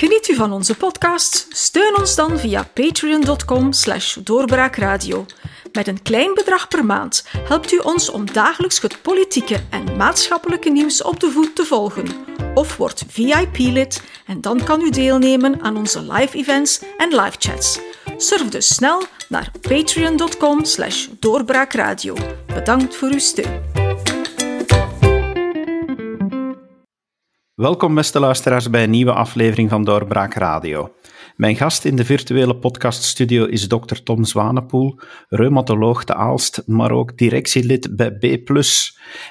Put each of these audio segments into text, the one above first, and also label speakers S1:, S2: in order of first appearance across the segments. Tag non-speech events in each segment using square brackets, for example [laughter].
S1: Geniet u van onze podcast? Steun ons dan via patreon.com slash doorbraakradio. Met een klein bedrag per maand helpt u ons om dagelijks het politieke en maatschappelijke nieuws op de voet te volgen. Of word VIP-lid en dan kan u deelnemen aan onze live events en live chats. Surf dus snel naar patreon.com slash doorbraakradio. Bedankt voor uw steun.
S2: Welkom beste luisteraars bij een nieuwe aflevering van Doorbraak Radio. Mijn gast in de virtuele podcaststudio is dokter Tom Zwanepoel, reumatoloog te Aalst, maar ook directielid bij B+.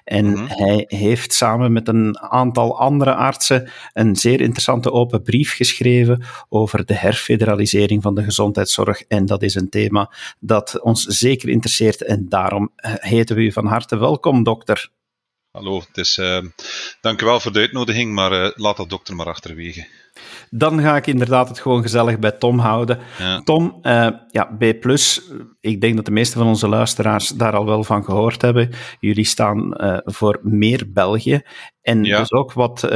S2: En
S3: Mhm.
S2: hij heeft samen met een aantal andere artsen een zeer interessante open brief geschreven over de herfederalisering van de gezondheidszorg. En dat is een thema dat ons zeker interesseert en daarom eh, heten we u van harte welkom, dokter.
S3: Hallo, het is, eh, dank u wel voor de uitnodiging, maar eh, laat dat dokter maar achterwege.
S2: Dan ga ik inderdaad het gewoon gezellig bij Tom houden.
S3: Ja.
S2: Tom, eh, ja, B+, ik denk dat de meeste van onze luisteraars daar al wel van gehoord hebben. Jullie staan voor meer België. En
S3: Ja.
S2: dus ook wat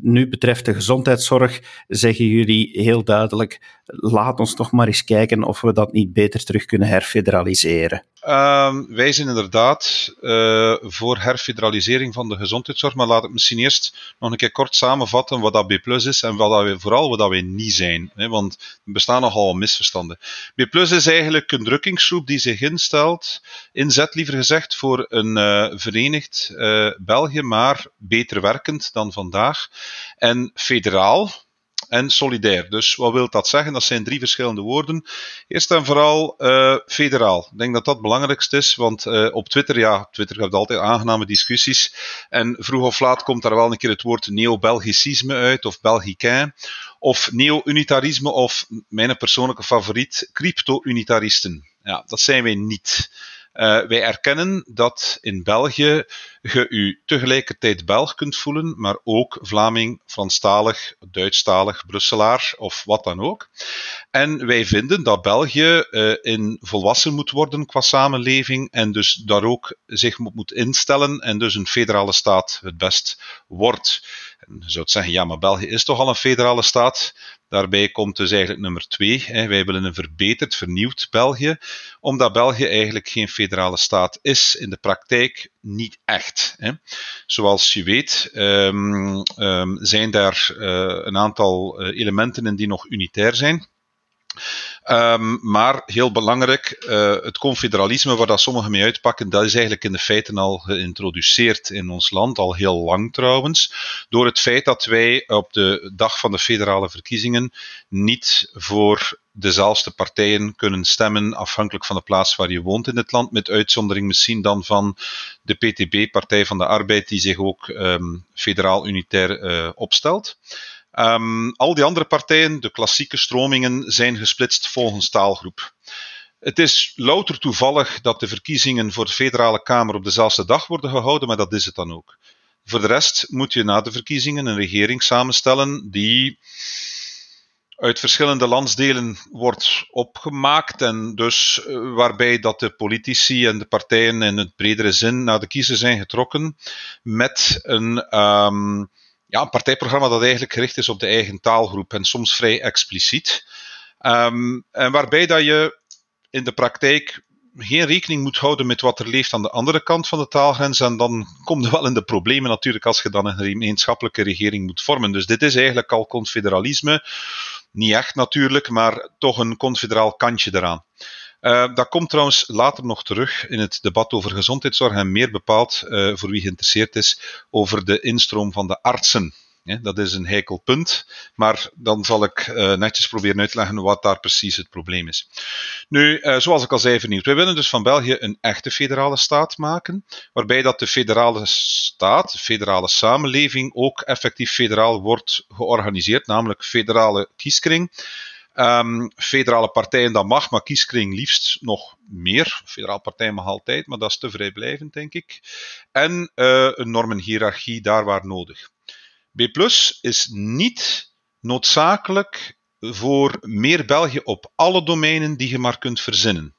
S2: nu betreft de gezondheidszorg, zeggen jullie heel duidelijk, laat ons toch maar eens kijken of we dat niet beter terug kunnen herfederaliseren.
S3: Ehm, wij zijn inderdaad eh, voor herfederalisering van de gezondheidszorg, maar laat ik misschien eerst nog een keer kort samenvatten wat dat B is en wat dat vooral wat dat wij niet zijn. Hè, want er bestaan nogal misverstanden. B is eigenlijk een drukkingsgroep die zich instelt, inzet liever gezegd, voor een eh, verenigd eh, België, maar beter werkend dan vandaag. En federaal, en solidair. Dus wat wil dat zeggen? Dat zijn drie verschillende woorden. Eerst en vooral eh, federaal. Ik denk dat dat het belangrijkste is, want eh, op Twitter, ja, Twitter je altijd aangename discussies. En vroeg of laat komt daar wel een keer het woord neo-Belgicisme uit, of Belgicain, of neo-unitarisme, of mijn persoonlijke favoriet, crypto-unitaristen. Ja, dat zijn wij niet. Eh, wij erkennen dat in België je u tegelijkertijd Belg kunt voelen, maar ook Vlaming, Franstalig, Duitsstalig, Brusselaar of wat dan ook. En wij vinden dat België eh, in volwassen moet worden qua samenleving en dus daar ook zich moet, moet instellen en dus een federale staat het best wordt. Je zou zeggen, ja, maar België is toch al een federale staat? Daarbij komt dus eigenlijk nummer twee. Hè. Wij willen een verbeterd, vernieuwd België, omdat België eigenlijk geen federale staat is. In de praktijk niet echt. Hè. Zoals je weet um, um, zijn daar uh, een aantal uh, elementen in die nog unitair zijn. Um, maar heel belangrijk, uh, het confederalisme, waar dat sommigen mee uitpakken, dat is eigenlijk in de feiten al geïntroduceerd in ons land, al heel lang trouwens, door het feit dat wij op de dag van de federale verkiezingen niet voor dezelfde partijen kunnen stemmen, afhankelijk van de plaats waar je woont in het land, met uitzondering misschien dan van de PTB, Partij van de Arbeid, die zich ook um, federaal unitair uh, opstelt. Um, al die andere partijen, de klassieke stromingen, zijn gesplitst volgens taalgroep. Het is louter toevallig dat de verkiezingen voor de federale kamer op dezelfde dag worden gehouden, maar dat is het dan ook. Voor de rest moet je na de verkiezingen een regering samenstellen die uit verschillende landsdelen wordt opgemaakt en dus uh, waarbij dat de politici en de partijen in het bredere zin naar de kiezer zijn getrokken met een um, ja, een partijprogramma dat eigenlijk gericht is op de eigen taalgroep en soms vrij expliciet. Um, en waarbij dat je in de praktijk geen rekening moet houden met wat er leeft aan de andere kant van de taalgrens. En dan kom je wel in de problemen natuurlijk als je dan een gemeenschappelijke regering moet vormen. Dus dit is eigenlijk al confederalisme. Niet echt natuurlijk, maar toch een confederaal kantje eraan. Uh, dat komt trouwens later nog terug in het debat over gezondheidszorg en meer bepaald, uh, voor wie geïnteresseerd is, over de instroom van de artsen. Dat is een heikel punt, maar dan zal ik uh, netjes proberen uit te leggen wat daar precies het probleem is. Nu, zoals ik al zei, vernieuwd. Wij willen dus van België een echte federale staat maken, waarbij dat de federale staat, de federale samenleving, ook effectief federaal wordt georganiseerd, namelijk federale kieskring. Um, federale partijen, dat mag, maar kieskring liefst nog meer. Federale partij mag altijd, maar dat is te vrijblijvend, denk ik. En uh, een normenhiërarchie daar waar nodig. B is niet noodzakelijk voor meer België op alle domeinen die je maar kunt verzinnen.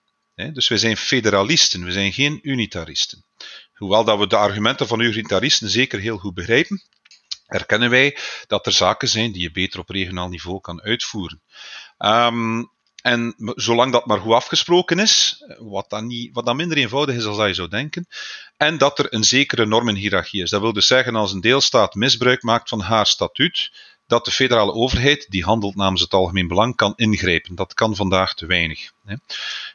S3: Dus wij zijn federalisten, we zijn geen unitaristen. Hoewel dat we de argumenten van unitaristen zeker heel goed begrijpen. erkennen wij dat er zaken zijn die je beter op regionaal niveau kan uitvoeren. Um, en zolang dat maar goed afgesproken is, wat dan, niet, wat dan minder eenvoudig is dan je zou denken, en dat er een zekere normenhiërarchie is. Dat wil dus zeggen, als een deelstaat misbruik maakt van haar statuut, dat de federale overheid, die handelt namens het algemeen belang, kan ingrijpen. Dat kan vandaag te weinig.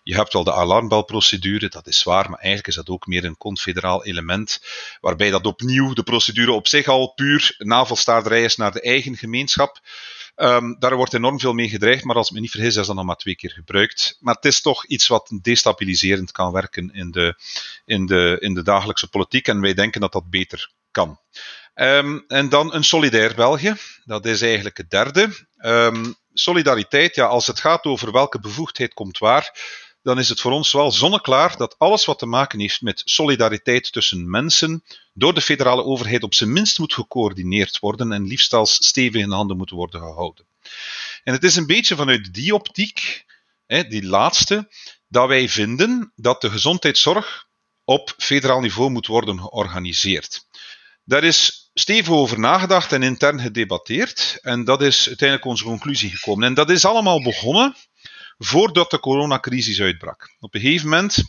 S3: Je hebt wel de alarmbelprocedure, dat is waar, maar eigenlijk is dat ook meer een confederaal element, waarbij dat opnieuw de procedure op zich al puur navelstaarderij is naar de eigen gemeenschap. Um, daar wordt enorm veel mee gedreigd, maar als ik me niet vergis, is dat nog maar twee keer gebruikt. Maar het is toch iets wat destabiliserend kan werken in de, in de, in de dagelijkse politiek en wij denken dat dat beter kan. Um, en dan een solidair België, dat is eigenlijk het derde. Um, solidariteit, ja, als het gaat over welke bevoegdheid komt waar, dan is het voor ons wel zonneklaar dat alles wat te maken heeft met solidariteit tussen mensen door de federale overheid op zijn minst moet gecoördineerd worden en liefst als stevig in de handen moet worden gehouden. En het is een beetje vanuit die optiek, die laatste, dat wij vinden dat de gezondheidszorg op federaal niveau moet worden georganiseerd. Daar is stevig over nagedacht en intern gedebatteerd. En dat is uiteindelijk onze conclusie gekomen. En dat is allemaal begonnen voordat de coronacrisis uitbrak. Op een gegeven moment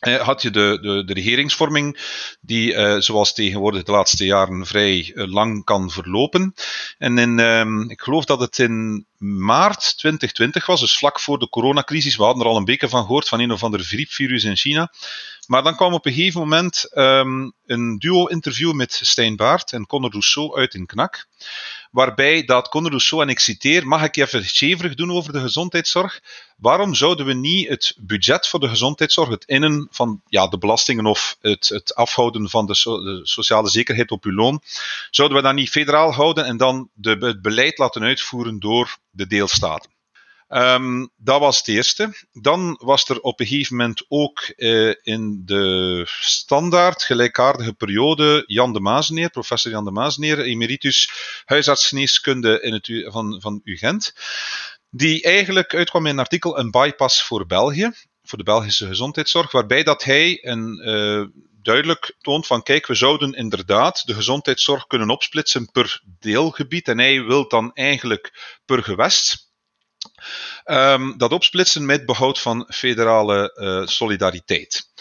S3: eh, had je de, de, de regeringsvorming, die uh, zoals tegenwoordig de laatste jaren vrij uh, lang kan verlopen. En in, uh, ik geloof dat het in maart 2020 was, dus vlak voor de coronacrisis. We hadden er al een beetje van gehoord van een of ander griepvirus in China. Maar dan kwam op een gegeven moment um, een duo-interview met Stijn Baart en Conor Rousseau uit in Knak waarbij dat Conor Rousseau, en ik citeer, mag ik even cheverig doen over de gezondheidszorg? Waarom zouden we niet het budget voor de gezondheidszorg, het innen van ja, de belastingen of het, het afhouden van de, de sociale zekerheid op uw loon, zouden we dat niet federaal houden en dan de, het beleid laten uitvoeren door de deelstaten? Um, dat was het eerste. Dan was er op een gegeven moment ook uh, in de standaard gelijkaardige periode Jan de Maasneer, professor Jan de Maasneer, emeritus huisartsgeneeskunde in het, van, van UGent, die eigenlijk uitkwam in een artikel Een bypass voor België, voor de Belgische gezondheidszorg, waarbij dat hij een uh, duidelijk toont van kijk, we zouden inderdaad de gezondheidszorg kunnen opsplitsen per deelgebied en hij wil dan eigenlijk per gewest. Um, dat opsplitsen met behoud van federale uh, solidariteit.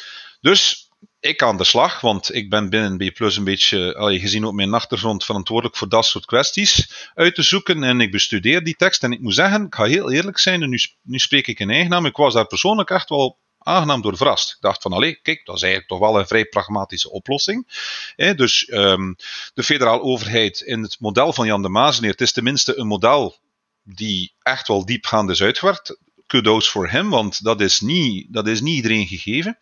S3: Dus ik aan de slag, want ik ben binnen B een beetje, al gezien op mijn achtergrond, verantwoordelijk voor dat soort kwesties uit te zoeken. En ik bestudeer die tekst. En ik moet zeggen, ik ga heel eerlijk zijn, en nu, nu spreek ik in eigen naam, ik was daar persoonlijk echt wel aangenaam door verrast. Ik dacht van, allee, kijk, dat is eigenlijk toch wel een vrij pragmatische oplossing. dus um, de federale overheid in het model van Jan de Maasneer, het is tenminste een model die echt wel diepgaand is uitgewerkt. Kudos voor hem, want dat is, niet, dat is niet iedereen gegeven.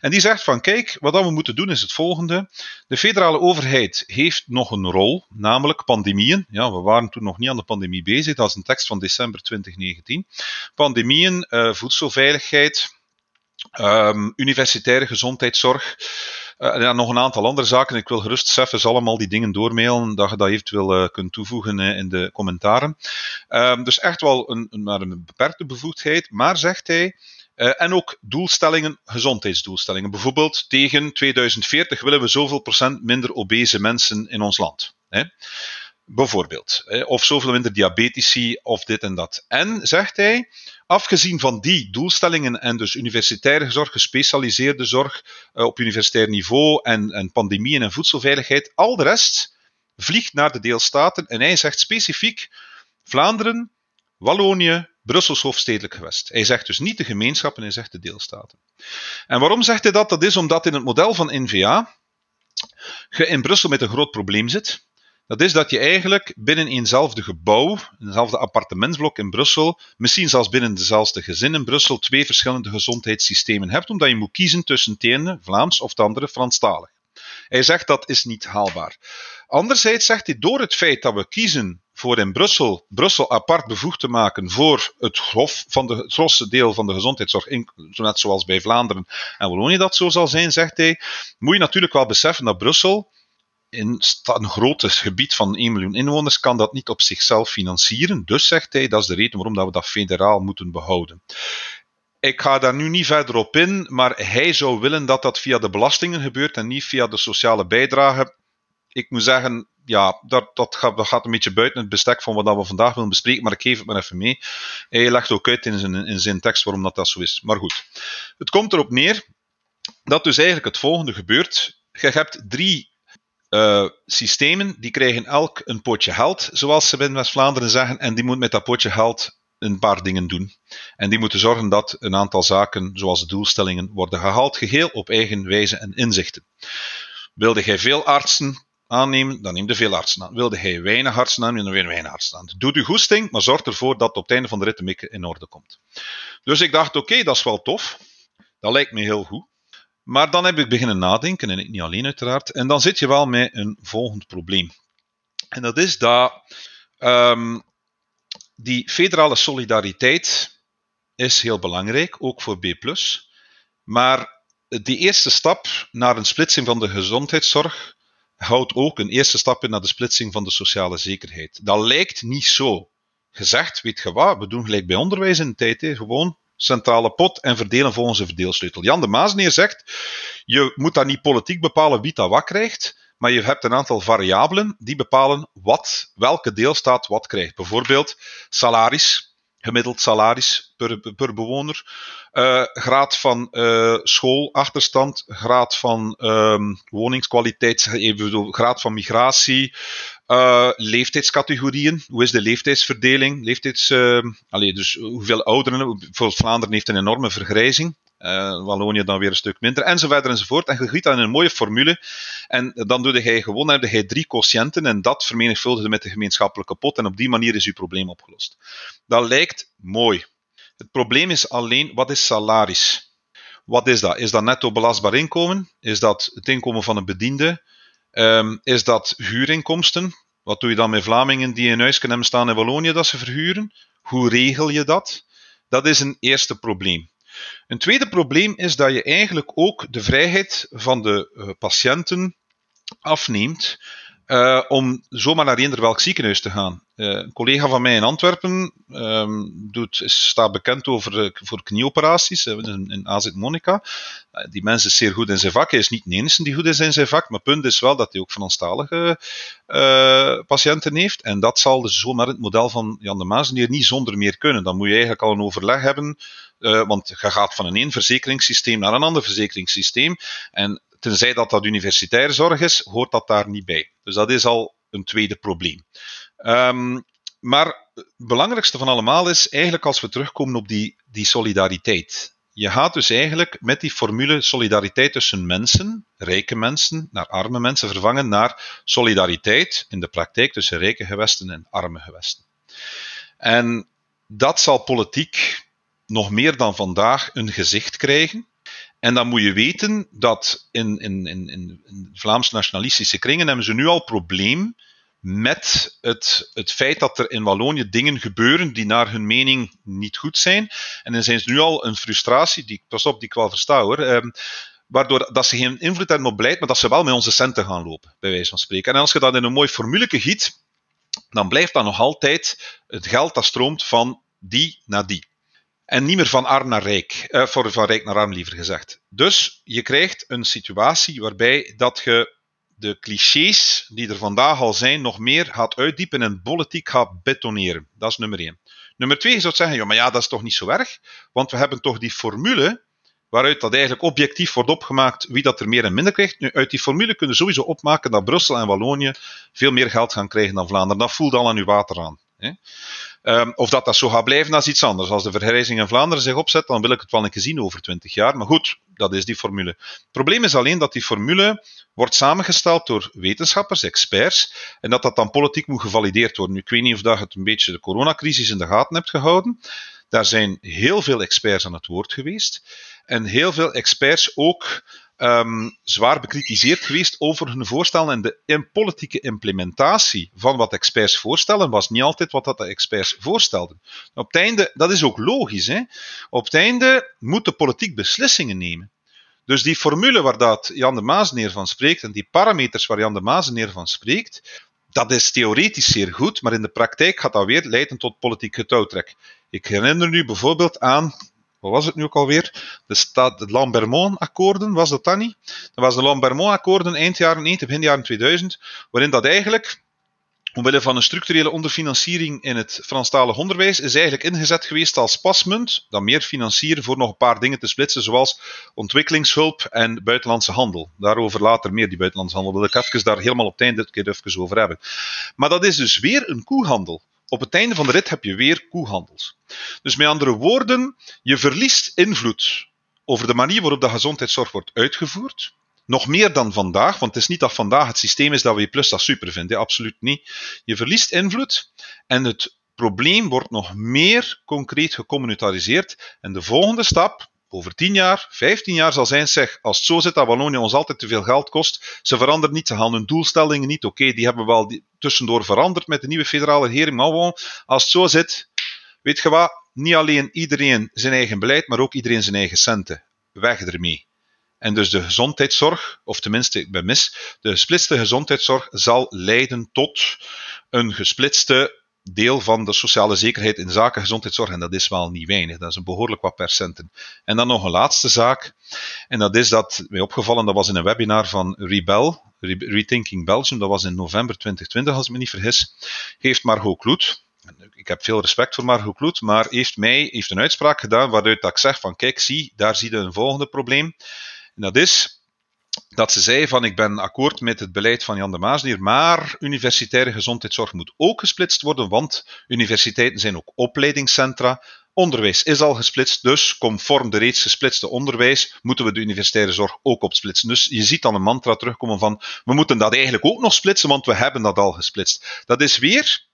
S3: En die zegt van kijk, wat we moeten doen is het volgende. De federale overheid heeft nog een rol, namelijk pandemieën. Ja, we waren toen nog niet aan de pandemie bezig, dat is een tekst van december 2019. Pandemieën, uh, voedselveiligheid, um, universitaire gezondheidszorg. Uh, ja, nog een aantal andere zaken. Ik wil gerust Sefes allemaal die dingen doormailen, dat je dat eventueel uh, kunt toevoegen in de commentaren. Um, dus echt wel een, een, maar een beperkte bevoegdheid. Maar zegt hij, en ook doelstellingen, gezondheidsdoelstellingen. Bijvoorbeeld tegen 2040 willen we zoveel procent minder obese mensen in ons land. Hè? Bijvoorbeeld. Of zoveel minder diabetici, of dit en dat. En, zegt hij, afgezien van die doelstellingen en dus universitaire zorg, gespecialiseerde zorg uh, op universitair niveau en, en pandemieën en voedselveiligheid, al de rest vliegt naar de deelstaten. En hij zegt specifiek Vlaanderen, Wallonië, Brussels hoofdstedelijk gewest. Hij zegt dus niet de gemeenschappen, hij zegt de deelstaten. En waarom zegt hij dat? Dat is omdat in het model van NVA je in Brussel met een groot probleem zit. Dat is dat je eigenlijk binnen eenzelfde gebouw, eenzelfde appartementsblok in Brussel, misschien zelfs binnen dezelfde gezin in Brussel, twee verschillende gezondheidssystemen hebt, omdat je moet kiezen tussen het ene Vlaams of het andere Franstalig. Hij zegt dat is niet haalbaar. Anderzijds zegt hij, door het feit dat we kiezen voor in Brussel, Brussel apart bevoegd te maken voor het, grof van de, het grootste deel van de gezondheidszorg, net zoals bij Vlaanderen en Wallonië dat zo zal zijn, zegt hij, moet je natuurlijk wel beseffen dat Brussel in een groot gebied van 1 miljoen inwoners kan dat niet op zichzelf financieren. Dus zegt hij, dat is de reden waarom dat we dat federaal moeten behouden. Ik ga daar nu niet verder op in, maar hij zou willen dat dat via de belastingen gebeurt en niet via de sociale bijdrage ik moet zeggen, ja, dat, dat, gaat, dat gaat een beetje buiten het bestek van wat we vandaag willen bespreken, maar ik geef het maar even mee. Hij legt ook uit in zijn, in zijn tekst waarom dat, dat zo is. Maar goed, het komt erop neer dat dus eigenlijk het volgende gebeurt. Je hebt drie uh, systemen, die krijgen elk een potje geld, zoals ze in West-Vlaanderen zeggen, en die moeten met dat potje geld een paar dingen doen. En die moeten zorgen dat een aantal zaken, zoals de doelstellingen, worden gehaald, geheel op eigen wijze en inzichten. Wilde jij veel artsen aannemen, dan neem je veel artsen aan. Wilde jij weinig artsen aannemen, dan weer weinig artsen aan. Doe je goesting, maar zorg ervoor dat het op het einde van de rit in orde komt. Dus ik dacht, oké, dat is wel tof. Dat lijkt me heel goed. Maar dan heb ik beginnen nadenken, en ik niet alleen uiteraard. En dan zit je wel met een volgend probleem. En dat is dat um, die federale solidariteit is heel belangrijk, ook voor B. Maar die eerste stap naar een splitsing van de gezondheidszorg houdt ook een eerste stap in naar de splitsing van de sociale zekerheid. Dat lijkt niet zo gezegd, weet je wat, we doen gelijk bij onderwijs in de tijd, gewoon centrale pot en verdelen volgens een verdeelsleutel. Jan de Maasneer zegt, je moet dat niet politiek bepalen wie dat wat krijgt, maar je hebt een aantal variabelen die bepalen wat, welke deelstaat wat krijgt. Bijvoorbeeld salaris, gemiddeld salaris per, per bewoner, uh, graad van uh, schoolachterstand, graad van um, woningskwaliteit, graad van migratie, uh, leeftijdscategorieën. Hoe is de leeftijdsverdeling? Leeftijds, allee, dus hoeveel ouderen? Bijvoorbeeld Vlaanderen heeft een enorme vergrijzing. Uh, Wallonië dan weer een stuk minder, enzovoort enzovoort. En je giet dat in een mooie formule. En dan doe je gewoon heb je drie quotiënten en dat vermenigvuldigde met de gemeenschappelijke pot. En op die manier is je probleem opgelost. Dat lijkt mooi. Het probleem is alleen, wat is salaris? Wat is dat? Is dat netto belastbaar inkomen? Is dat het inkomen van een bediende? Um, is dat huurinkomsten? Wat doe je dan met Vlamingen die in huis kunnen staan in Wallonië dat ze verhuren? Hoe regel je dat? Dat is een eerste probleem. Een tweede probleem is dat je eigenlijk ook de vrijheid van de uh, patiënten afneemt uh, om zomaar naar eender welk ziekenhuis te gaan. Uh, een collega van mij in Antwerpen um, doet, staat bekend over, voor knieoperaties in, AZ Monica. die mens is zeer goed in zijn vak. Hij is niet de enige die goed is in zijn vak, maar het punt is wel dat hij ook Franstalige patiënten heeft. En dat zal dus zomaar het model van Jan de Maasenier niet zonder meer kunnen. Dan moet je eigenlijk al een overleg hebben want je gaat van een één verzekeringssysteem naar een ander verzekeringssysteem. En tenzij dat dat universitaire zorg is, hoort dat daar niet bij. Dus dat is al een tweede probleem. Um, maar het belangrijkste van allemaal is eigenlijk als we terugkomen op die, die solidariteit. Je gaat dus eigenlijk met die formule solidariteit tussen mensen, rijke mensen, naar arme mensen vervangen naar solidariteit in de praktijk tussen rijke gewesten en arme gewesten. En dat zal politiek nog meer dan vandaag een gezicht krijgen. En dan moet je weten dat in, in, in, in Vlaams nationalistische kringen hebben ze nu al probleem met het, het feit dat er in Wallonië dingen gebeuren die naar hun mening niet goed zijn. En dan zijn ze nu al een frustratie, die, pas op, die ik wel versta hoor, eh, waardoor dat ze geen invloed hebben op beleid, maar dat ze wel met onze centen gaan lopen, bij wijze van spreken. En als je dat in een mooi formuleke giet, dan blijft dat nog altijd het geld dat stroomt van die naar die. En niet meer van arm naar rijk, uh, voor, van rijk naar arm liever gezegd. Dus je krijgt een situatie waarbij dat je de clichés die er vandaag al zijn nog meer gaat uitdiepen en politiek gaat betoneren. Dat is nummer één. Nummer twee, je zou zeggen, ja, maar ja, dat is toch niet zo erg, want we hebben toch die formule waaruit dat eigenlijk objectief wordt opgemaakt wie dat er meer en minder krijgt. Nu, uit die formule kunnen we sowieso opmaken dat Brussel en Wallonië veel meer geld gaan krijgen dan Vlaanderen. Dat voelt al aan uw water aan. Um, of dat dat zo gaat blijven, dat is iets anders. Als de vergrijzing in Vlaanderen zich opzet, dan wil ik het wel een keer zien over 20 jaar. Maar goed, dat is die formule. Het probleem is alleen dat die formule wordt samengesteld door wetenschappers, experts, en dat dat dan politiek moet gevalideerd worden. Ik weet niet of dat het een beetje de coronacrisis in de gaten hebt gehouden. Daar zijn heel veel experts aan het woord geweest. En heel veel experts ook um, zwaar bekritiseerd geweest over hun voorstellen en de politieke implementatie van wat experts voorstellen was niet altijd wat dat de experts voorstelden. Op het einde, dat is ook logisch, hè? op het einde moet de politiek beslissingen nemen. Dus die formule waar dat Jan de Maasneer van spreekt en die parameters waar Jan de Maasneer van spreekt, dat is theoretisch zeer goed, maar in de praktijk gaat dat weer leiden tot politiek getouwtrek. Ik herinner nu bijvoorbeeld aan wat was het nu ook alweer? De, staat, de Lambermont-akkoorden, was dat dan niet? Dat was de Lambermont-akkoorden eind jaren 90, begin jaren 2000, waarin dat eigenlijk omwille van een structurele onderfinanciering in het Franstalig onderwijs, is eigenlijk ingezet geweest als pasmunt, dan meer financieren voor nog een paar dingen te splitsen, zoals ontwikkelingshulp en buitenlandse handel. Daarover later meer, die buitenlandse handel. Wil ik even daar helemaal op het einde keer even over hebben. Maar dat is dus weer een koehandel. Op het einde van de rit heb je weer koehandels. Dus met andere woorden, je verliest invloed over de manier waarop de gezondheidszorg wordt uitgevoerd. Nog meer dan vandaag, want het is niet dat vandaag het systeem is dat we plus dat super vinden, absoluut niet. Je verliest invloed en het probleem wordt nog meer concreet gecommunitariseerd. En de volgende stap, over 10 jaar, 15 jaar zal zijn, zeg, als het zo zit dat Wallonië ons altijd te veel geld kost, ze veranderen niet, ze gaan hun doelstellingen niet, oké, die hebben we wel tussendoor veranderd met de nieuwe federale regering, maar als het zo zit, weet je wat, niet alleen iedereen zijn eigen beleid, maar ook iedereen zijn eigen centen. Weg ermee. En dus de gezondheidszorg, of tenminste, ik ben mis, de gesplitste gezondheidszorg zal leiden tot een gesplitste deel van de sociale zekerheid in zaken gezondheidszorg. En dat is wel niet weinig, dat is een behoorlijk wat percenten. En dan nog een laatste zaak, en dat is dat mij opgevallen, dat was in een webinar van Rebel, Rethinking Belgium, dat was in november 2020, als ik me niet vergis, heeft Margot Kloet, ik heb veel respect voor Margot Kloet, maar heeft mij heeft een uitspraak gedaan waaruit dat ik zeg van kijk, zie, daar zie je een volgende probleem. En dat is dat ze zei van ik ben akkoord met het beleid van Jan de Maasnier, maar universitaire gezondheidszorg moet ook gesplitst worden, want universiteiten zijn ook opleidingscentra. Onderwijs is al gesplitst, dus conform de reeds gesplitste onderwijs moeten we de universitaire zorg ook opsplitsen. Dus je ziet dan een mantra terugkomen van we moeten dat eigenlijk ook nog splitsen, want we hebben dat al gesplitst. Dat is weer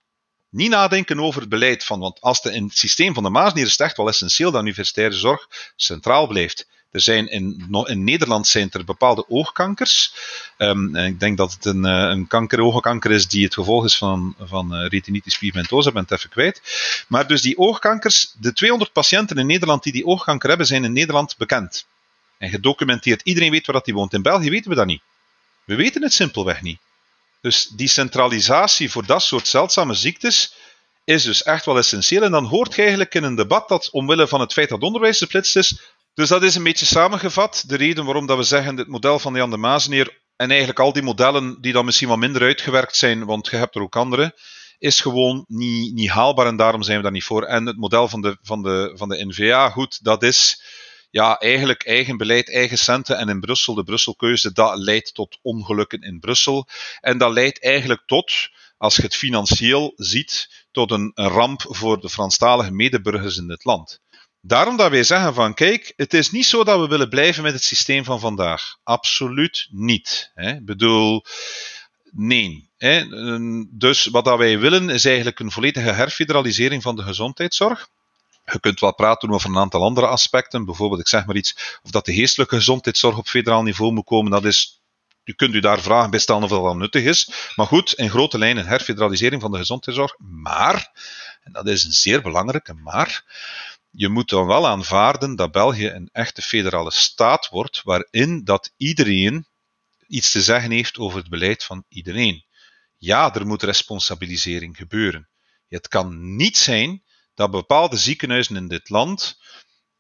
S3: niet nadenken over het beleid van, want als de, in het systeem van de Maasnier is het echt wel essentieel dat universitaire zorg centraal blijft. Er zijn in, Nederland zijn er bepaalde oogkankers. Um, ik denk dat het een, eh, een kanker, oogkanker is die het gevolg is van, van uh, retinitis pigmentosa, ik ben het even kwijt. Maar dus die oogkankers, de 200 patiënten in Nederland die die oogkanker hebben, zijn in Nederland bekend. En gedocumenteerd. Iedereen weet waar dat die woont. In België weten we dat niet. We weten het simpelweg niet. Dus die centralisatie voor dat soort zeldzame ziektes is dus echt wel essentieel. En dan hoort je eigenlijk in een debat dat omwille van het feit dat onderwijs gesplitst is, dus dat is een beetje samengevat. De reden waarom dat we zeggen het model van Jan de Maasneer en eigenlijk al die modellen die dan misschien wat minder uitgewerkt zijn, want je hebt er ook andere, is gewoon niet, niet haalbaar en daarom zijn we daar niet voor. En het model van de, van de, van de NVA, goed, dat is ja, eigenlijk eigen beleid, eigen centen en in Brussel, de Brusselkeuze, dat leidt tot ongelukken in Brussel. En dat leidt eigenlijk tot, als je het financieel ziet, tot een, een ramp voor de Franstalige medeburgers in het land. Daarom dat wij zeggen van kijk, het is niet zo dat we willen blijven met het systeem van vandaag. Absoluut niet. Hè. Ik bedoel, nee. Hè. Dus wat dat wij willen is eigenlijk een volledige herfederalisering van de gezondheidszorg. Je kunt wel praten over een aantal andere aspecten. Bijvoorbeeld, ik zeg maar iets, of dat de geestelijke gezondheidszorg op federaal niveau moet komen. Dat is u kunt u daar vragen bij stellen of dat wel nuttig is. Maar goed, in grote lijnen herfederalisering van de gezondheidszorg. Maar, en dat is een zeer belangrijke maar, je moet dan wel aanvaarden dat België een echte federale staat wordt, waarin dat iedereen iets te zeggen heeft over het beleid van iedereen. Ja, er moet responsabilisering gebeuren. Het kan niet zijn dat bepaalde ziekenhuizen in dit land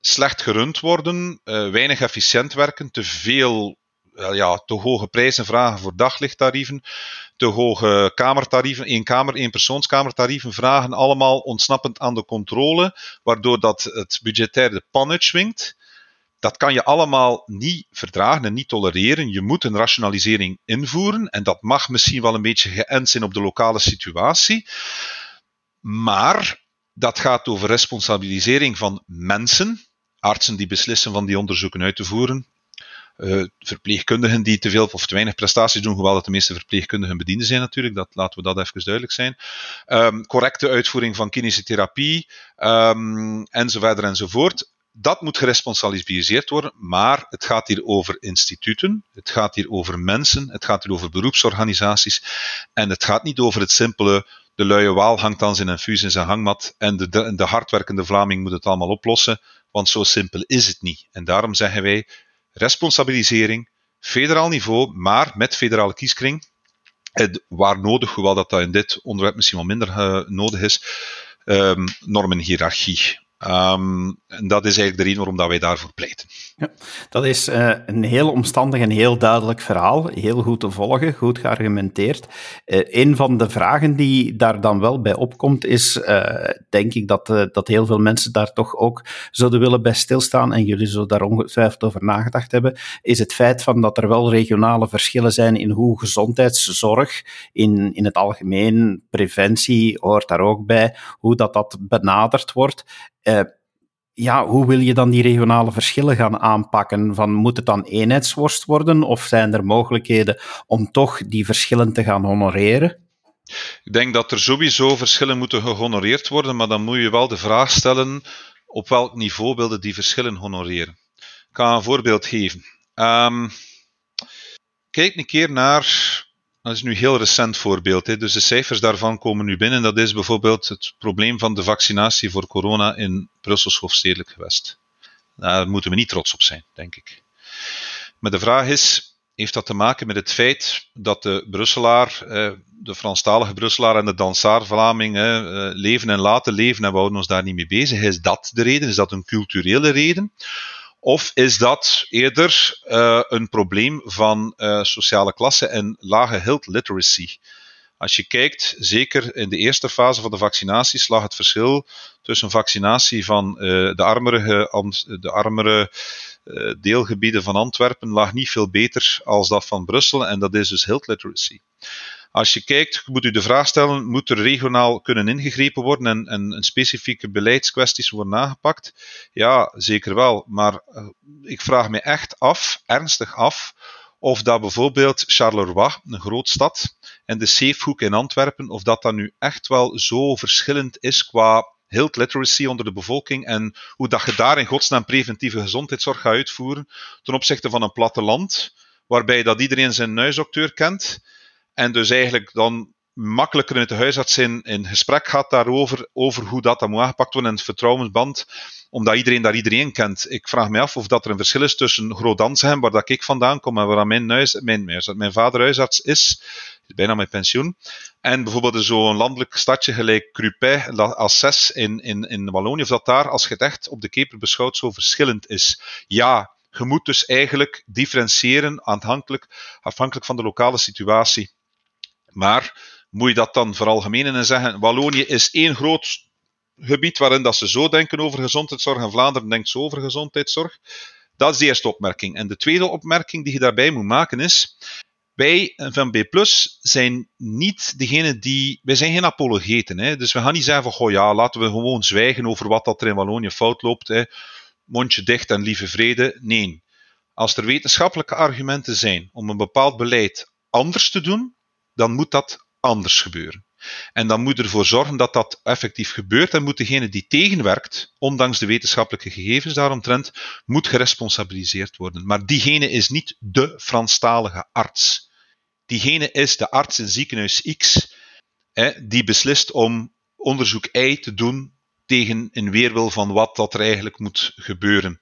S3: slecht gerund worden, uh, weinig efficiënt werken, te veel ja, te hoge prijzen vragen voor daglichttarieven, te hoge kamertarieven, één kamer, persoonskamertarieven vragen, allemaal ontsnappend aan de controle, waardoor dat het budgetair de pan. Dat kan je allemaal niet verdragen en niet tolereren. Je moet een rationalisering invoeren en dat mag misschien wel een beetje geënt zijn op de lokale situatie. Maar dat gaat over responsabilisering van mensen, artsen die beslissen van die onderzoeken uit te voeren, uh, verpleegkundigen die te veel of te weinig prestaties doen, hoewel dat de meeste verpleegkundigen bedienden zijn natuurlijk, dat, laten we dat even duidelijk zijn. Um, correcte uitvoering van klinische therapie, um, enzovoort enzovoort. Dat moet geresponsabiliseerd worden, maar het gaat hier over instituten, het gaat hier over mensen, het gaat hier over beroepsorganisaties en het gaat niet over het simpele de luie waal hangt aan zijn infuus in zijn hangmat en de, de, de hardwerkende Vlaming moet het allemaal oplossen, want zo simpel is het niet. En daarom zeggen wij, responsabilisering, federaal niveau, maar met federale kieskring. Waar nodig, hoewel dat, dat in dit onderwerp misschien wel minder uh, nodig is, um, normenhierarchie. Ehm, en dat is eigenlijk de reden waarom dat wij daarvoor pleiten.
S2: Ja, dat is uh, een heel omstandig en heel duidelijk verhaal. Heel goed te volgen, goed geargumenteerd. Uh, een van de vragen die daar dan wel bij opkomt, is uh, denk ik dat, dat heel veel mensen daar toch ook zouden willen bij stilstaan, en jullie zullen daar ongetwijfeld over nagedacht hebben, is het feit van dat er wel regionale verschillen zijn in hoe gezondheidszorg, in, in het algemeen, preventie hoort daar ook bij, hoe dat, dat benaderd wordt. Uh, ja, hoe wil je dan die regionale verschillen gaan aanpakken? Van, moet het dan eenheidsworst worden of zijn er mogelijkheden om toch die verschillen te gaan honoreren?
S3: Ik denk dat er sowieso verschillen moeten gehonoreerd worden, maar dan moet je wel de vraag stellen op welk niveau wilde die verschillen honoreren. Ik ga een voorbeeld geven. Um, kijk een keer naar dat is nu een heel recent voorbeeld. Hè. Dus de cijfers daarvan komen nu binnen. Dat is bijvoorbeeld het probleem van de vaccinatie voor corona in Brussels hoofdstedelijk gewest. Daar moeten we niet trots op zijn, denk ik. Maar de vraag is, heeft dat te maken met het feit dat de Brusselaar, de Franstalige Brusselaar en de Dansaar Vlaming leven en laten leven en we houden ons daar niet mee bezig? Is dat de reden? Is dat een culturele reden? Of is dat eerder uh, een probleem van uh, sociale klasse en lage health literacy? Als je kijkt, zeker in de eerste fase van de vaccinaties, lag het verschil tussen vaccinatie van uh, de armere, de armere deelgebieden van Antwerpen lag niet veel beter als dat van Brussel en dat is dus health literacy. Als je kijkt, moet u de vraag stellen: moet er regionaal kunnen ingegrepen worden en, en, specifieke beleidskwesties worden nagepakt? Ja, zeker wel. Maar uh, ik vraag me echt af, ernstig af, of dat bijvoorbeeld Charleroi, een groot stad, en de Safehoek in Antwerpen, of dat dat nu echt wel zo verschillend is qua health literacy onder de bevolking en hoe dat je daar in godsnaam preventieve gezondheidszorg gaat uitvoeren ten opzichte van een platteland, waarbij dat iedereen zijn huisdokter kent en dus eigenlijk dan makkelijker met de huisarts in, in gesprek gaat daarover, over hoe dat dan moet aangepakt worden en het vertrouwensband, omdat iedereen daar iedereen kent. Ik vraag me af of dat er een verschil is tussen Groot-Dansheim, waar dat ik vandaan kom en waar mijn, huis, mijn, mijn vader huisarts is, bijna met pensioen, en bijvoorbeeld zo'n landelijk stadje gelijk Crupin, Alsace in, in, in Wallonië, of dat daar, als je het echt op de keper beschouwt, zo verschillend is. Ja, je moet dus eigenlijk differentiëren afhankelijk, afhankelijk van de lokale situatie. Maar moet je dat dan veralgemenen en zeggen: Wallonië is één groot gebied waarin dat ze zo denken over gezondheidszorg en Vlaanderen denkt zo over gezondheidszorg? Dat is de eerste opmerking. En de tweede opmerking die je daarbij moet maken is: wij van B zijn niet degene die. Wij zijn geen apologeten. Hè? Dus we gaan niet zeggen van: goh ja, laten we gewoon zwijgen over wat dat er in Wallonië fout loopt. Hè? Mondje dicht en lieve vrede. Nee. Als er wetenschappelijke argumenten zijn om een bepaald beleid anders te doen, dan moet dat anders gebeuren. En dan moet ervoor zorgen dat dat effectief gebeurt en moet degene die tegenwerkt, ondanks de wetenschappelijke gegevens daaromtrent, moet geresponsabiliseerd worden. Maar diegene is niet de Franstalige arts. Diegene is de arts in ziekenhuis X, hè, die beslist om onderzoek Y te doen tegen een weerwil van wat dat er eigenlijk moet gebeuren.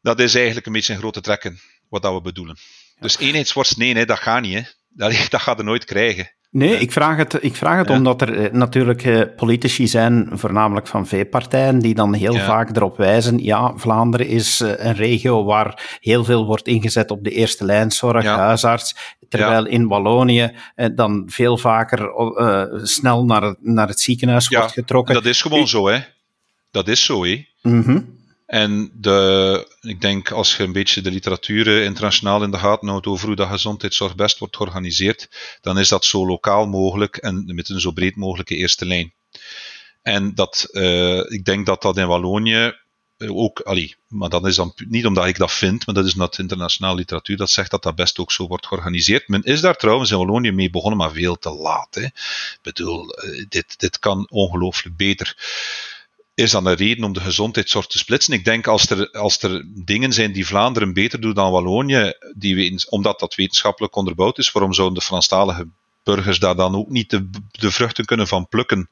S3: Dat is eigenlijk een beetje een grote trekken, wat dat we bedoelen. Dus eenheidsworst, nee, nee, dat gaat niet. Hè dat, [laughs] dat gaat er nooit krijgen.
S2: Nee, ik vraag het, ik vraag het omdat er eh, natuurlijk eh, politici zijn, voornamelijk van V-partijen, die dan heel vaak erop wijzen, ja, Vlaanderen is eh, een regio waar heel veel wordt ingezet op de eerste lijnzorg, huisarts, terwijl in Wallonië dan veel vaker snel naar, naar het ziekenhuis wordt getrokken.
S3: dat is gewoon zo, hè. Dat is zo, hè.
S2: Mm
S3: en de, ik denk als je een beetje de literatuur eh, internationaal in de gaten houdt over hoe dat gezondheidszorg best wordt georganiseerd, dan is dat zo lokaal mogelijk en met een zo breed mogelijke eerste lijn. En dat, uh, ik denk dat dat in Wallonië eh, ook, allee, maar dat is dan niet omdat ik dat vind, maar dat is omdat internationale literatuur dat zegt dat dat best ook zo wordt georganiseerd. Men is daar trouwens in Wallonië mee begonnen, maar veel te laat. Hè. Ik bedoel, dit, dit kan ongelooflijk beter is dan een reden om de gezondheidszorg te splitsen. Ik denk als er, als er dingen zijn die Vlaanderen beter doet dan Wallonië, die omdat dat wetenschappelijk onderbouwd is, waarom zouden de Franstalige burgers daar dan ook niet de, de, vruchten kunnen van plukken?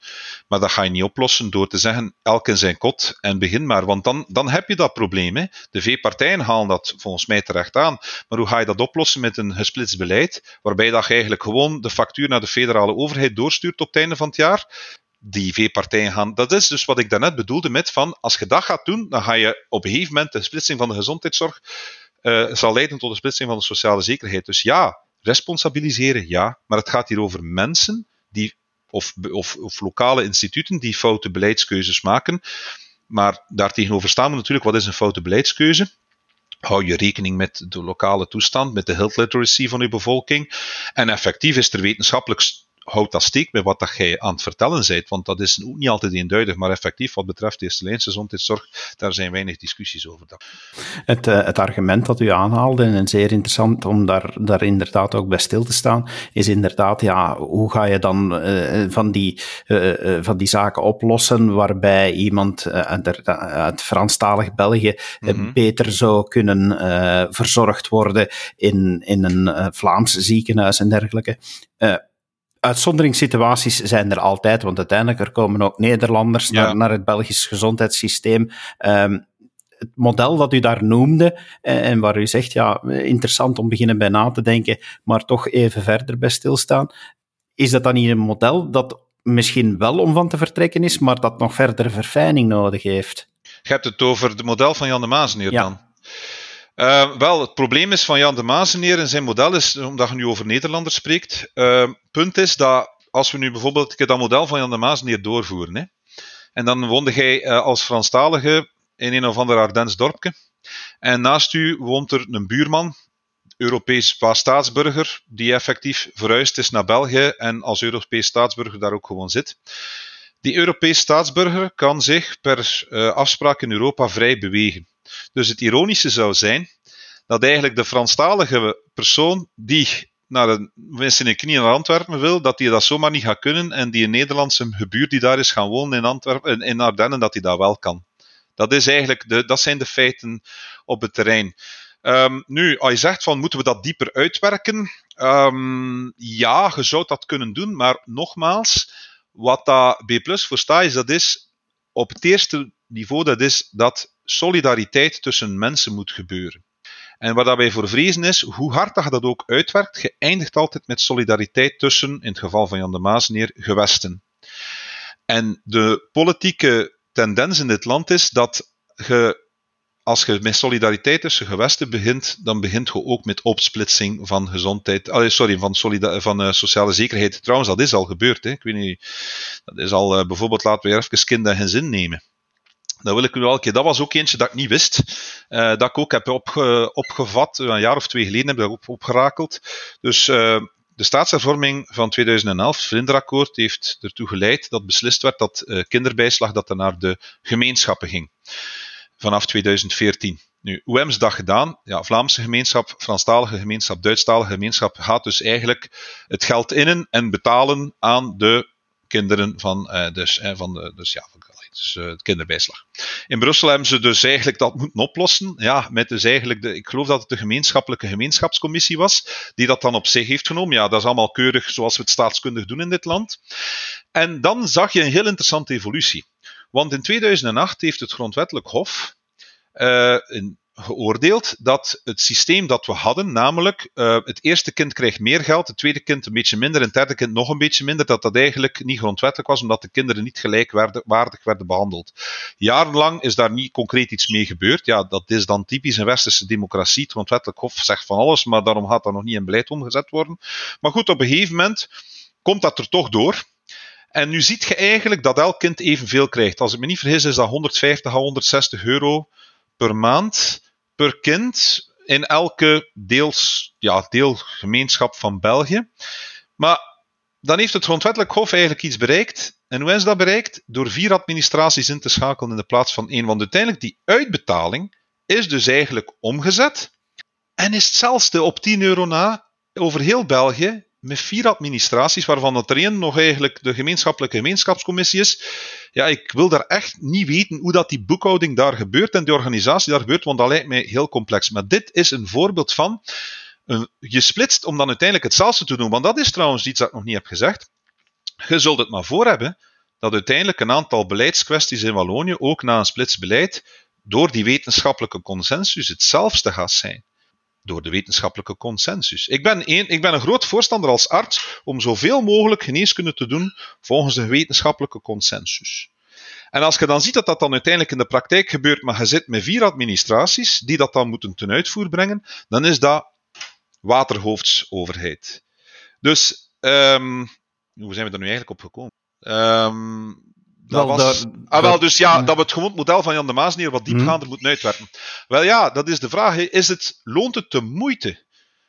S3: Maar dat ga je niet oplossen door te zeggen, elk in zijn kot en begin maar. Want dan, dan heb je dat probleem. Hè. De V-partijen halen dat volgens mij terecht aan. Maar hoe ga je dat oplossen met een gesplitst beleid, waarbij dat je eigenlijk gewoon de factuur naar de federale overheid doorstuurt op het einde van het jaar? Die V-partijen gaan. Dat is dus wat ik daarnet bedoelde met van, als je dat gaat doen, dan ga je op een gegeven moment de splitsing van de gezondheidszorg uh, zal leiden tot de splitsing van de sociale zekerheid. Dus ja, responsabiliseren, ja, maar het gaat hier over mensen die, of, of, of lokale instituten die foute beleidskeuzes maken. Maar daartegenover staan we natuurlijk, wat is een foute beleidskeuze? Hou je rekening met de lokale toestand, met de health literacy van je bevolking. En effectief is er wetenschappelijk houd dat steek met wat dat jij aan het vertellen bent, want dat is ook niet altijd eenduidig, maar effectief wat betreft de eerste gezondheidszorg, daar zijn weinig discussies over.
S2: Het, uh, het argument dat u aanhaalde, en zeer interessant om daar, daar inderdaad ook bij stil te staan, is inderdaad, ja, hoe ga je dan uh, van, die, uh, van die zaken oplossen waarbij iemand uit, uit Franstalig België mm -hmm. beter zou kunnen verzorgd worden in, in een Vlaams ziekenhuis en dergelijke uitzonderingssituaties zijn er altijd, want uiteindelijk er komen ook Nederlanders naar, naar, het Belgisch gezondheidssysteem. Um, het model dat u daar noemde eh, en waar u zegt, ja, interessant om beginnen bij na te denken, maar toch even verder bij stilstaan. Is dat dan niet een model dat misschien wel om van te vertrekken is, maar dat nog verdere verfijning nodig heeft?
S3: Je hebt het over het model van Jan de Maas ja. dan? Uh, wel, het probleem is van Jan de Mazeneer en zijn model is, omdat je nu over Nederlanders spreekt, uh, punt is dat als we nu bijvoorbeeld dat model van Jan de Mazeneer doorvoeren, hè, en dan woonde jij uh, als Franstalige in een of ander Ardens dorpje, en naast u woont er een buurman, Europees staatsburger, die effectief verhuisd is naar België en als Europees staatsburger daar ook gewoon zit. Die Europees staatsburger kan zich per afspraak in Europa vrij bewegen. Dus het ironische zou zijn dat eigenlijk de Franstalige persoon die naar een mensen in de knie naar Antwerpen wil, dat die dat zomaar niet gaat kunnen en die een Nederlandse gebuur die daar is gaan wonen in, Antwerpen, in Ardennen, dat die dat wel kan. Dat, is eigenlijk de, dat zijn de feiten op het terrein. Um, nu, als je zegt van moeten we dat dieper uitwerken, um, ja, je zou dat kunnen doen, maar nogmaals, wat dat B voor staat, is dat is op het eerste niveau, dat is dat solidariteit tussen mensen moet gebeuren. En wat daarbij voor vrezen is, hoe hard dat dat ook uitwerkt, je eindigt altijd met solidariteit tussen, in het geval van Jan de Maasneer, gewesten. En de politieke tendens in dit land is dat je, als je met solidariteit tussen gewesten begint, dan begint je ook met opsplitsing van gezondheid, sorry, van, van uh, sociale zekerheid. Trouwens, dat is al gebeurd. Hè. Ik weet niet, dat is al, uh, bijvoorbeeld, laten we even kind en gezin nemen. Dat wil ik u wel. Dat was ook eentje dat ik niet wist. Uh, dat ik ook heb opge, opgevat. Een jaar of twee geleden heb ik dat op, opgerakeld. Dus de staatshervorming van 2011, het Vlinderakkoord, heeft ertoe geleid dat beslist werd dat kinderbijslag dat er naar de gemeenschappen ging. Vanaf 2014. Nu, hoe hebben ze dat gedaan? Ja, Vlaamse gemeenschap, Franstalige gemeenschap, Duitsstalige gemeenschap gaat dus eigenlijk het geld innen en betalen aan de kinderen van, dus, van de, dus ja, dus uh, kinderbijslag. In Brussel hebben ze dus eigenlijk dat moeten oplossen. Ja, met dus eigenlijk de, ik geloof dat het de gemeenschappelijke gemeenschapscommissie was, die dat dan op zich heeft genomen. Ja, dat is allemaal keurig zoals we het staatskundig doen in dit land. En dan zag je een heel interessante evolutie. Want in 2008 heeft het Grondwettelijk Hof in geoordeeld dat het systeem dat we hadden, namelijk uh, het eerste kind krijgt meer geld, het tweede kind een beetje minder en het derde kind nog een beetje minder, dat dat eigenlijk niet grondwettelijk was, omdat de kinderen niet gelijkwaardig werden behandeld. Jarenlang is daar niet concreet iets mee gebeurd. Ja, dat is dan typisch een westerse democratie. Het grondwettelijk hof zegt van alles, maar daarom gaat dat nog niet in beleid omgezet worden. Maar goed, op een gegeven moment komt dat er toch door. En nu ziet je eigenlijk dat elk kind evenveel krijgt. Als ik me niet vergis, is dat 150 à 160 euro per maand per kind in elke deels, ja, deelgemeenschap van België. Maar dan heeft het grondwettelijk hof eigenlijk iets bereikt. En hoe is dat bereikt? Door vier administraties in te schakelen in de plaats van één. Want uiteindelijk die uitbetaling is dus eigenlijk omgezet. En is hetzelfde op 10 euro na over heel België met vier administraties, waarvan het er één nog eigenlijk de gemeenschappelijke gemeenschapscommissie is. Ja, ik wil daar echt niet weten hoe dat die boekhouding daar gebeurt en die organisatie daar gebeurt, want dat lijkt mij heel complex. Maar dit is een voorbeeld van een, je splitst om dan uiteindelijk hetzelfde te doen. Want dat is trouwens iets dat ik nog niet heb gezegd. Je zult het maar voor hebben dat uiteindelijk een aantal beleidskwesties in Wallonië, ook na een splitsbeleid, door die wetenschappelijke consensus hetzelfde gaat zijn. Door de wetenschappelijke consensus. Ik ben, een, ik ben een groot voorstander als arts om zoveel mogelijk geneeskunde te doen volgens de wetenschappelijke consensus. En als je dan ziet dat dat dan uiteindelijk in de praktijk gebeurt, maar je zit met vier administraties die dat dan moeten ten uitvoer brengen, dan is dat waterhoofdsoverheid. Dus, um, hoe zijn we er nu eigenlijk op gekomen? Um, dat wel, was, ah, wel, dus ja, dat we het gewoon het model van Jan de Maasneer wat diepgaander hmm. moeten uitwerken. Wel ja, dat is de vraag. Is het, loont het de moeite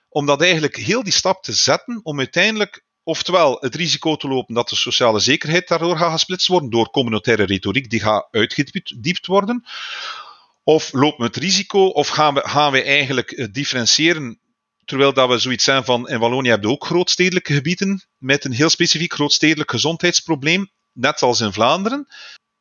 S3: om dat eigenlijk heel die stap te zetten om uiteindelijk oftewel het risico te lopen dat de sociale zekerheid daardoor gaat gesplitst worden door communautaire retoriek die gaat uitgediept worden? Of lopen we het risico, of gaan we, gaan we eigenlijk eh, differentiëren Terwijl dat we zoiets zijn van, in Wallonië hebben we ook grootstedelijke gebieden met een heel specifiek grootstedelijk gezondheidsprobleem, net als in Vlaanderen.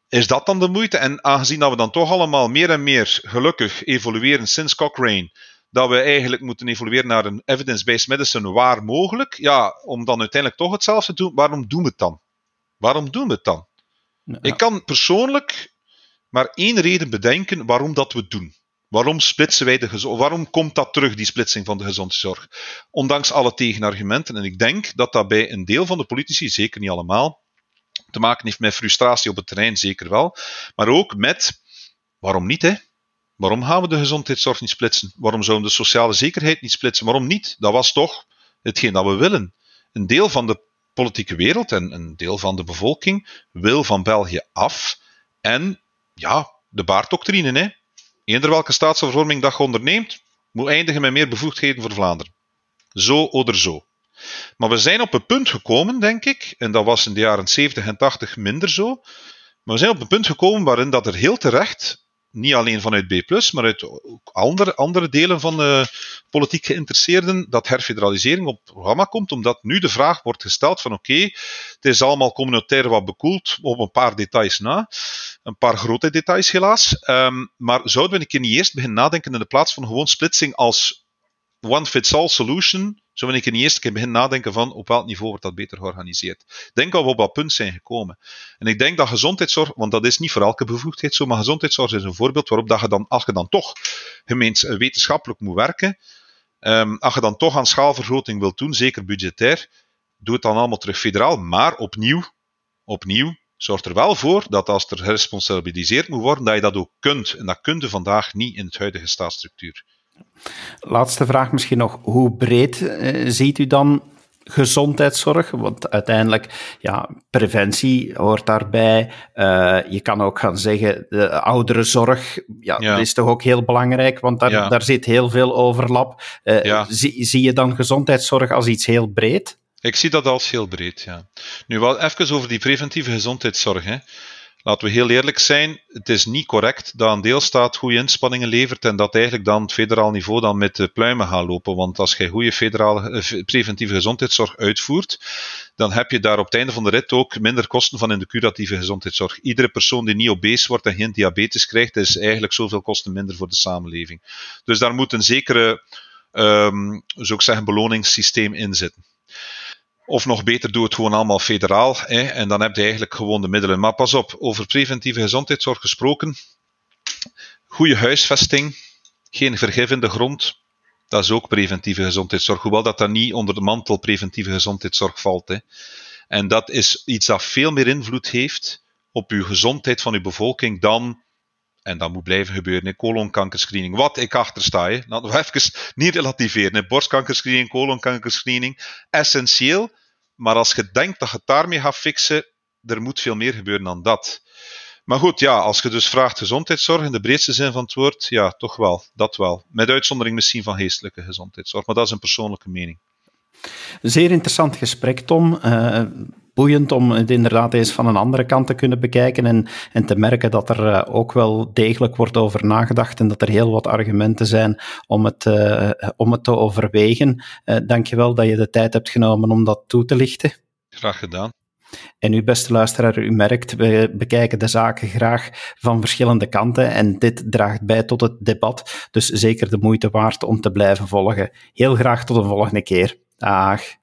S3: Is dat dan de moeite? En aangezien dat we dan toch allemaal meer en meer gelukkig evolueren sinds Cochrane, dat we eigenlijk moeten evolueren naar een evidence-based medicine waar mogelijk, ja, om dan uiteindelijk toch hetzelfde te doen, waarom doen we het dan? Waarom doen we het dan? Ik kan persoonlijk maar één reden bedenken waarom dat we doen. Waarom splitsen wij de. Waarom komt dat terug, die splitsing van de gezondheidszorg? Ondanks alle tegenargumenten. En ik denk dat dat bij een deel van de politici, zeker niet allemaal, te maken heeft met frustratie op het terrein, zeker wel. Maar ook met, waarom niet, hè? Waarom gaan we de gezondheidszorg niet splitsen? Waarom zouden we de sociale zekerheid niet splitsen? Waarom niet? Dat was toch hetgeen dat we willen. Een deel van de politieke wereld en een deel van de bevolking wil van België af. En ja, de baardoctrine, hè? Eender welke staatsvervorming dat je onderneemt, moet eindigen met meer bevoegdheden voor Vlaanderen. Zo of zo. Maar we zijn op een punt gekomen, denk ik, en dat was in de jaren 70 en 80 minder zo, maar we zijn op een punt gekomen waarin dat er heel terecht niet alleen vanuit B+, maar uit andere, andere delen van de politiek geïnteresseerden, dat herfederalisering op het programma komt, omdat nu de vraag wordt gesteld van oké, het is allemaal communautair wat bekoeld, op een paar details na, een paar grote details helaas, um, maar zouden we een keer niet eerst beginnen nadenken in de plaats van gewoon splitsing als one-fits-all solution, Zullen we een niet eerst keer beginnen nadenken van op welk niveau wordt dat beter georganiseerd. Ik denk dat we op dat punt zijn gekomen. En ik denk dat gezondheidszorg, want dat is niet voor elke bevoegdheid zo, maar gezondheidszorg is een voorbeeld waarop dat je dan, als je dan toch gemeens wetenschappelijk moet werken, um, als je dan toch aan schaalvergroting wilt doen, zeker budgetair, doe het dan allemaal terug federaal. Maar opnieuw, opnieuw, zorg er wel voor dat als er geresponsabiliseerd moet worden, dat je dat ook kunt. En dat kun je vandaag niet in het huidige staatsstructuur.
S2: Laatste vraag misschien nog. Hoe breed eh, ziet u dan gezondheidszorg? Want uiteindelijk, ja, preventie hoort daarbij. Uh, je kan ook gaan zeggen, de ouderenzorg, ja, ja. dat is toch ook heel belangrijk, want daar, daar zit heel veel overlap. Uh, zie, zie je dan gezondheidszorg als iets heel breed?
S3: Ik zie dat als heel breed, ja. Nu wel even over die preventieve gezondheidszorg. Hè laten we heel eerlijk zijn, het is niet correct dat een deelstaat goede inspanningen levert en dat eigenlijk dan het federaal niveau dan met de pluimen gaat lopen. Want als je goede federale eh, preventieve gezondheidszorg uitvoert, dan heb je daar op het einde van de rit ook minder kosten van in de curatieve gezondheidszorg. Iedere persoon die niet obese wordt en geen diabetes krijgt, is eigenlijk zoveel kosten minder voor de samenleving. Dus daar moet een zekere, um, zou ik zeggen, beloningssysteem in zitten. Of nog beter, doe het gewoon allemaal federaal. Hè, en dan heb je eigenlijk gewoon de middelen. Maar pas op, over preventieve gezondheidszorg gesproken. Goede huisvesting, geen vergif in de grond. Dat is ook preventieve gezondheidszorg. Hoewel dat dan niet onder de mantel preventieve gezondheidszorg valt. Hè. En dat is iets dat veel meer invloed heeft op uw gezondheid van uw bevolking dan en dat moet blijven gebeuren. in Colonkankerscreening. Wat ik achter sta. Hè. [laughs] Even niet relativeren. Borstkankerscreening, colonkankerscreening. Essentieel. Maar als je denkt dat je het daarmee gaat fixen, er moet veel meer gebeuren dan dat. Maar goed, ja, als je dus vraagt gezondheidszorg in de breedste zin van het woord, ja, toch wel. Dat wel. Met uitzondering misschien van geestelijke gezondheidszorg. Maar dat is een persoonlijke mening.
S2: Zeer interessant gesprek, Tom. Uh, boeiend om het inderdaad eens van een andere kant te kunnen bekijken en, en te merken dat er uh, ook wel degelijk wordt over nagedacht en dat er heel wat argumenten zijn om het, uh, om het te overwegen. Uh, dankjewel dat je de tijd hebt genomen om dat toe te lichten.
S3: Graag gedaan.
S2: En u, beste luisteraar, u merkt, we bekijken de zaken graag van verschillende kanten en dit draagt bij tot het debat, dus zeker de moeite waard om te blijven volgen. Heel graag tot een volgende keer. Dag.